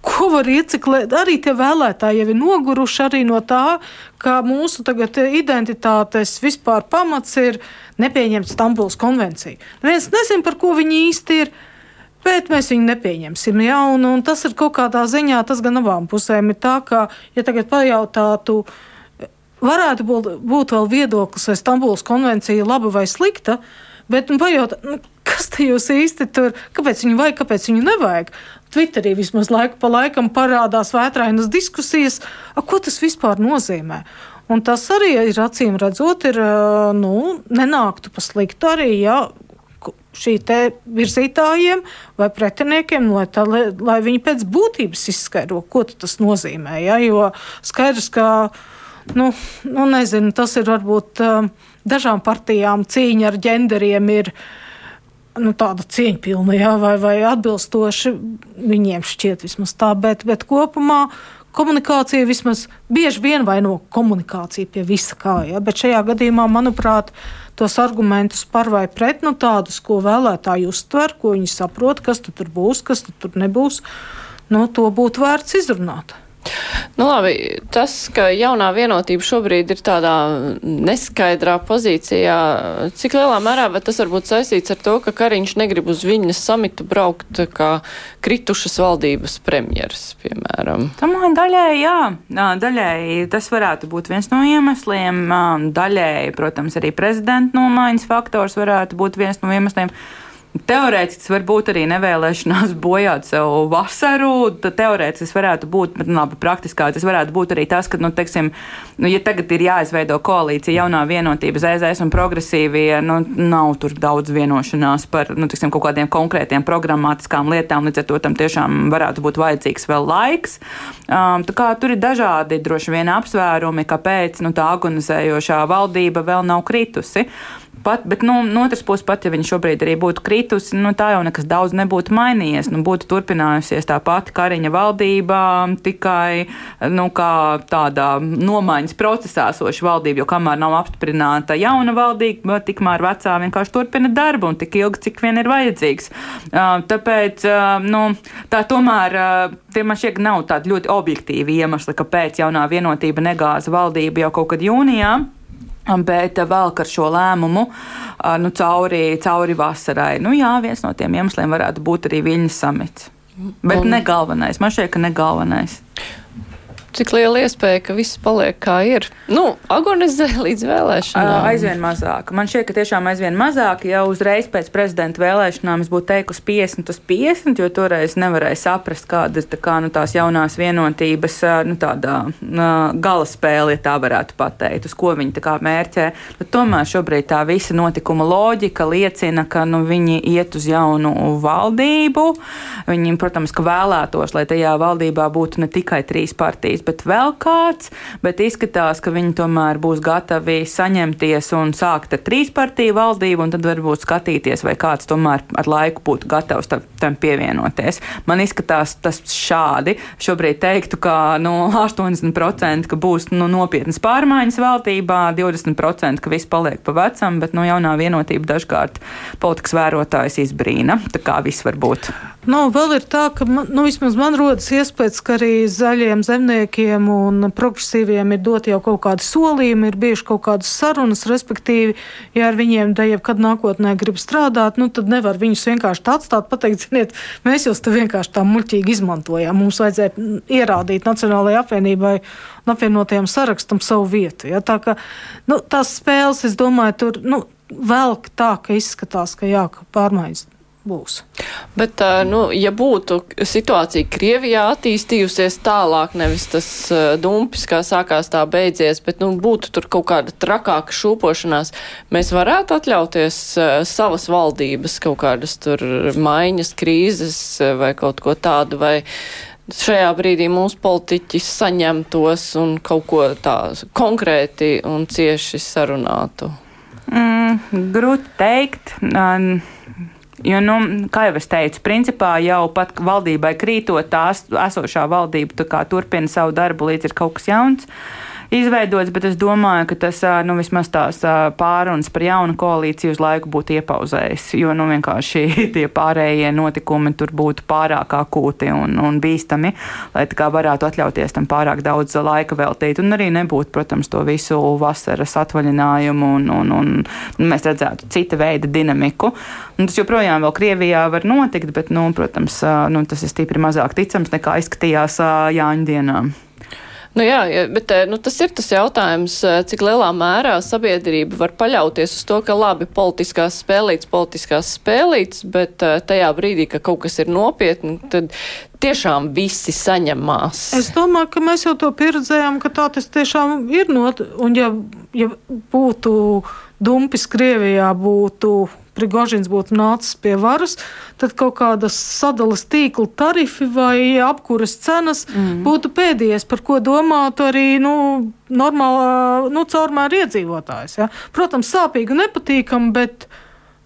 Ko var ieciklēt? Arī tie vēlētāji jau ir noguruši arī no tā, ka mūsu identitātes vispār pamats ir nepieņemt Stambuls konvenciju. Neviens nezina, par ko viņi īsti ir. Bet mēs viņu nepieņemsim. Ja? Un, tas ir kaut kādā ziņā, tas gan abām pusēm ir tā, ka, ja tagad pajautātu, varētu būt, būt vēl viedoklis, vai Stambulas konvencija laba vai slikta, bet nu, pajautāt, nu, kas te jūs īsti tur, kāpēc viņu vajag, kāpēc viņu nevajag. Twitterī vismaz laiku pa laikam parādās vētrainas diskusijas, a, ko tas vispār nozīmē. Un tas arī ir acīm redzot, ir, nu, nenāktu pa sliktu arī, ja šī virzītājiem vai pretiniekiem, lai, tā, lai, lai viņi pēc būtības izskaidro, ko tas nozīmē. Ja? Jo skaidrs, ka nu, nu, nezinu, tas ir varbūt um, dažām partijām cīņa ar ģenderiem ir. Nu, tāda cieņpilna, ja, vai, vai atbilstoši viņiem šķiet vismaz tā, bet, bet kopumā komunikācija vismaz bieži vien vaino komunikāciju pie visa kā. Ja, bet šajā gadījumā, manuprāt, tos argumentus par vai pret, nu, tādus, ko vēlētāji uztver, ko viņi saprot, kas tur būs, kas tur nebūs. Nu, to būtu vērts izrunāt. Nu, labi, tas, ka jaunā vienotība šobrīd ir tādā neskaidrā pozīcijā, cik lielā mērā tas var būt saistīts ar to, ka Kariņš negrib uz viņas samitu braukt kā kritušas valdības premjeras, piemēram? Domāju, daļēji, jā. Daļēji tas varētu būt viens no iemesliem. Daļēji, protams, arī prezidenta nomaiņas faktors varētu būt viens no iemesliem. Teorētiski tas var būt arī nevēlēšanās bojāt savu vasaru. Teorētiski tas varētu būt, bet nu, labi, praktiskā tas varētu būt arī tas, ka, nu, teiksim, nu, ja tagad ir jāizveido koalīcija jaunā vienotība, ZZS un progresīvie, nu, nav tur daudz vienošanās par, nu, teiksim, kaut kādiem konkrētiem programmatiskām lietām, līdz ar to tam tiešām varētu būt vajadzīgs vēl laiks. Um, kā, tur ir dažādi droši vien apsvērumi, kāpēc nu, tā agonizējošā valdība vēl nav kritusi. Pat, bet nu, no otras puses, pat ja viņa šobrīd arī būtu kritusi, nu, tā jau nekas daudz nebūtu mainījies. Nu, būtu turpinājusies tā pati Kariņa valdība, tikai nu, tādā nomaiņas procesā esoša valdība, jo kamēr nav apstiprināta jauna valdība, tikmēr vecā vienkārši turpina darbu un tik ilgi, cik vien ir vajadzīgs. Tāpēc nu, tā tomēr tie man šķiet nav tādi ļoti objektīvi iemesli, kāpēc jaunā vienotība negāza valdību jau kaut kad jūnijā bet velk ar šo lēmumu nu, cauri, cauri vasarai. Nu, jā, viens no tiem iemesliem varētu būt arī viņas samits. Bet Un... ne galvenais. Man šķiet, ka ne galvenais. Cik liela iespēja, ka viss paliek kā ir? Nu, agonizē līdz vēlēšanām. Aizvien mazāk. Man šķiet, ka tiešām aizvien mazāk. Ja uzreiz pēc prezidenta vēlēšanām es būtu teikusi 50 uz 50, jo toreiz nevarēja saprast, kāda ir tā kā, nu, tās jaunās vienotības nu, tādā, gala spēle, ja tā varētu pateikt, uz ko viņi tā kā mērķē. Bet tomēr šobrīd tā visa notikuma loģika liecina, ka nu, viņi iet uz jaunu valdību. Viņi, protams, ka vēlētos, lai tajā valdībā būtu ne tikai trīs partijas partijas, bet vēl kāds, bet izskatās, ka viņi tomēr būs gatavi saņemties un sākt ar trīs partiju valdību, un tad varbūt skatīties, vai kāds tomēr ar laiku būtu gatavs tam, pievienoties. Man izskatās tas šādi. Šobrīd teiktu, ka nu, 80% ka būs nu, nopietnas pārmaiņas valdībā, 20% ka viss paliek pa vecam, bet nu, jaunā vienotība dažkārt politikas vērotājs izbrīna. Tā kā viss var būt. Nu, vēl ir tā, ka man, nu, vismaz man rodas iespējas, ka arī zaļiem zemniekiem un progresīviem ir dot jau kaut kādi solījumi, ir bijuši kaut kādas sarunas, respektīvi, ja ar viņiem da jebkad nākotnē grib strādāt, nu, tad nevar viņus vienkārši tā atstāt, pateikt, ziniet, mēs jūs te vienkārši tā muļķīgi izmantojām. Mums vajadzēja ierādīt Nacionālajai apvienībai un apvienotajam sarakstam savu vietu. Ja? Tā kā nu, tās spēles, es domāju, tur nu, velk tā, ka izskatās, ka jā, ka pārmaiņas būs. Bet, nu, ja būtu situācija Krievijā attīstījusies tālāk, nevis tas dumpis, kā sākās tā beidzies, bet nu, būtu tur kaut kāda trakāka šūpošanās, mēs varētu atļauties savas valdības kaut kādas tur maiņas, krīzes vai kaut ko tādu, vai šajā brīdī mūsu politiķi saņemtos un kaut ko tā konkrēti un cieši sarunātu? Mm, grūti teikt. Um, Jo, nu, kā jau es teicu, principā jau pat valdībai krītot, tā esošā valdība turpina savu darbu, līdz ir kaut kas jauns izveidots, bet es domāju, ka tas nu, vismaz tās pārunas par jaunu koalīciju uz laiku būtu iepauzējis, jo nu, vienkārši tie pārējie notikumi tur būtu pārāk akūti un, un bīstami, lai tā kā varētu atļauties tam pārāk daudz laika veltīt. Un arī nebūtu, protams, to visu vasaras atvaļinājumu un, un, un, un mēs redzētu cita veida dinamiku. Un tas joprojām vēl Krievijā var notikt, bet, nu, protams, nu, tas ir stipri mazāk ticams nekā izskatījās Jāņu dienām. Nu jā, bet eh, nu, tas ir tas jautājums, eh, cik lielā mērā sabiedrība var paļauties uz to, ka labi politiskās spēlītas, politiskās spēlītas, bet eh, tajā brīdī, ka kaut kas ir nopietni, tad tiešām visi saņemās. Es domāju, ka mēs jau to pieredzējām, ka tā tas tiešām ir. Not, un ja, ja būtu dumpis Krievijā, būtu Prigožins būtu nācis pie varas, tad kaut kādas sadalas tīkla tarifi vai apkuras cenas mm. būtu pēdējais, par ko domātu arī nu, normālā, nu, caurmēr iedzīvotājs. Ja? Protams, sāpīgi un nepatīkami, bet,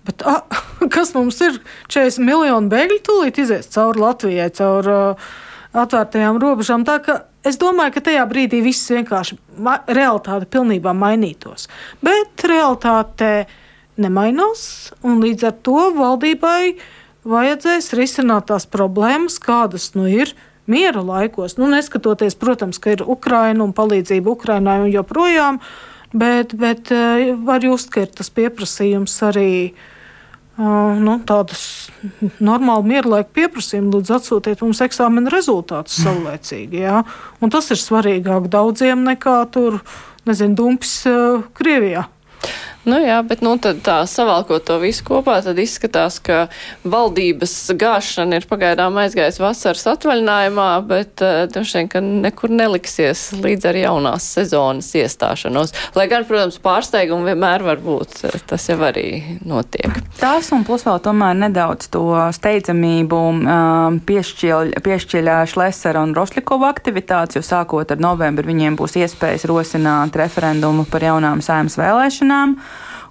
bet a, kas mums ir 40 miljoni bēgļu tūlīt izies cauri Latvijai, cauri uh, atvērtajām robežām. Tā es domāju, ka tajā brīdī viss vienkārši realitāte pilnībā mainītos. Bet realitāte nemainās, un līdz ar to valdībai vajadzēs risināt tās problēmas, kādas nu ir miera laikos. Nu, neskatoties, protams, ka ir Ukraina un palīdzība Ukrainai joprojām, bet, bet eh, var just, ka ir tas pieprasījums arī. Uh, nu, tādas normāli mierlaika pieprasījumi, lūdzu, atsūtiet mums eksāmena rezultātus saulēcīgi. Jā. Un tas ir svarīgāk daudziem nekā tur, nezinu, dumpis uh, Krievijā. Nu jā, bet nu, tā savalkot to visu kopā, tad izskatās, ka valdības gāšana ir pagaidām aizgājusi vasaras atvaļinājumā, bet uh, droši vien, ka nekur neliksies līdz ar jaunās sezonas iestāšanos. Lai gan, protams, pārsteigumi vienmēr var būt, tas jau arī notiek. Tas un plus vēl tomēr nedaudz to steidzamību uh, piešķiļ, piešķiļ Šlesera un Rošlikova aktivitātes, jo sākot ar novembri viņiem būs iespējas rosināt referendumu par jaunām saimas vēlēšanām.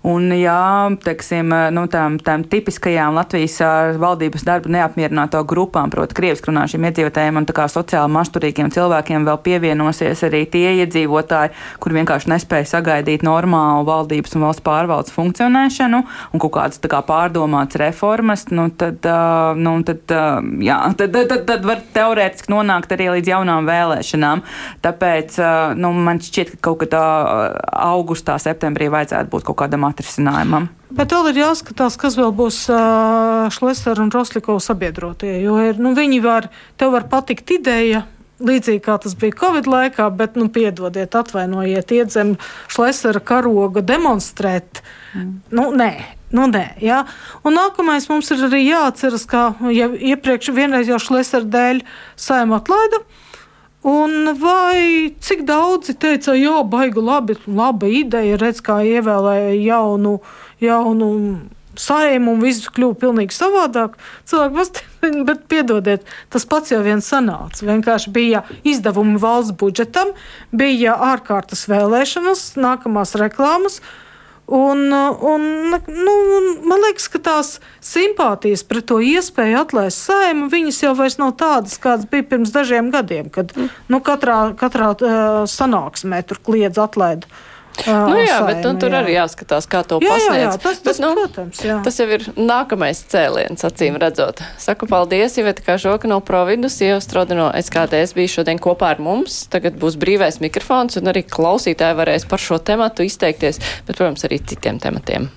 Un, jā, teiksim, nu, tām, tām tipiskajām Latvijas valdības darbu neapmierināto grupām, proti, krievisku runāšiem iedzīvotājiem un sociāli mašturīgiem cilvēkiem vēl pievienosies arī tie iedzīvotāji, kur vienkārši nespēja sagaidīt normālu valdības un valsts pārvaldes funkcionēšanu un kaut kādas kā, pārdomātas reformas, nu, tad, nu, tad, jā, tad, tad, tad, tad var teorētiski nonākt arī līdz jaunām vēlēšanām. Tāpēc nu, man šķiet, ka kaut kad augustā, septembrī vajadzētu būt kaut kādam atrisinājumam. Bet vēl ir jāskatās, kas vēl būs uh, Šlesera un Roslikova sabiedrotie. Jo ir, nu, viņi var, tev var patikt ideja, līdzīgi kā tas bija Covid laikā, bet, nu, piedodiet, atvainojiet, iedzem Šlesera karoga demonstrēt. Mm. Nu, nē. Nu, nē, jā. Un nākamais mums ir arī jāatceras, ka ja iepriekš vienreiz jau Šlesera dēļ saima atlaida. Un vai cik daudzi teica, jā, baigi labi, laba ideja, redz, kā ievēlēja jaunu, jaunu saimu un viss kļuva pilnīgi savādāk. Cilvēki pastāv, bet piedodiet, tas pats jau viens sanāca. Vienkārši bija izdevumi valsts budžetam, bija ārkārtas vēlēšanas, nākamās reklāmas. Un, un, nu, man liekas, ka tās simpātijas pret to iespēju atlaist saimu, viņas jau vairs nav tādas, kādas bija pirms dažiem gadiem, kad mm. nu, katrā, katrā uh, sanāksmē tur kliedz atlaidu Uh, nu, jā, bet nu, tur jā. arī jāskatās, kā to jā, pasniedz. Jā, jā, tas, tas, bet, nu, protams, jā. tas jau ir nākamais cēliens, acīm redzot. Saku paldies, Iveta Kažoka no Providus, iestrodi no SKTS bija šodien kopā ar mums. Tagad būs brīvais mikrofons un arī klausītāji varēs par šo tematu izteikties, bet, protams, arī citiem tematiem.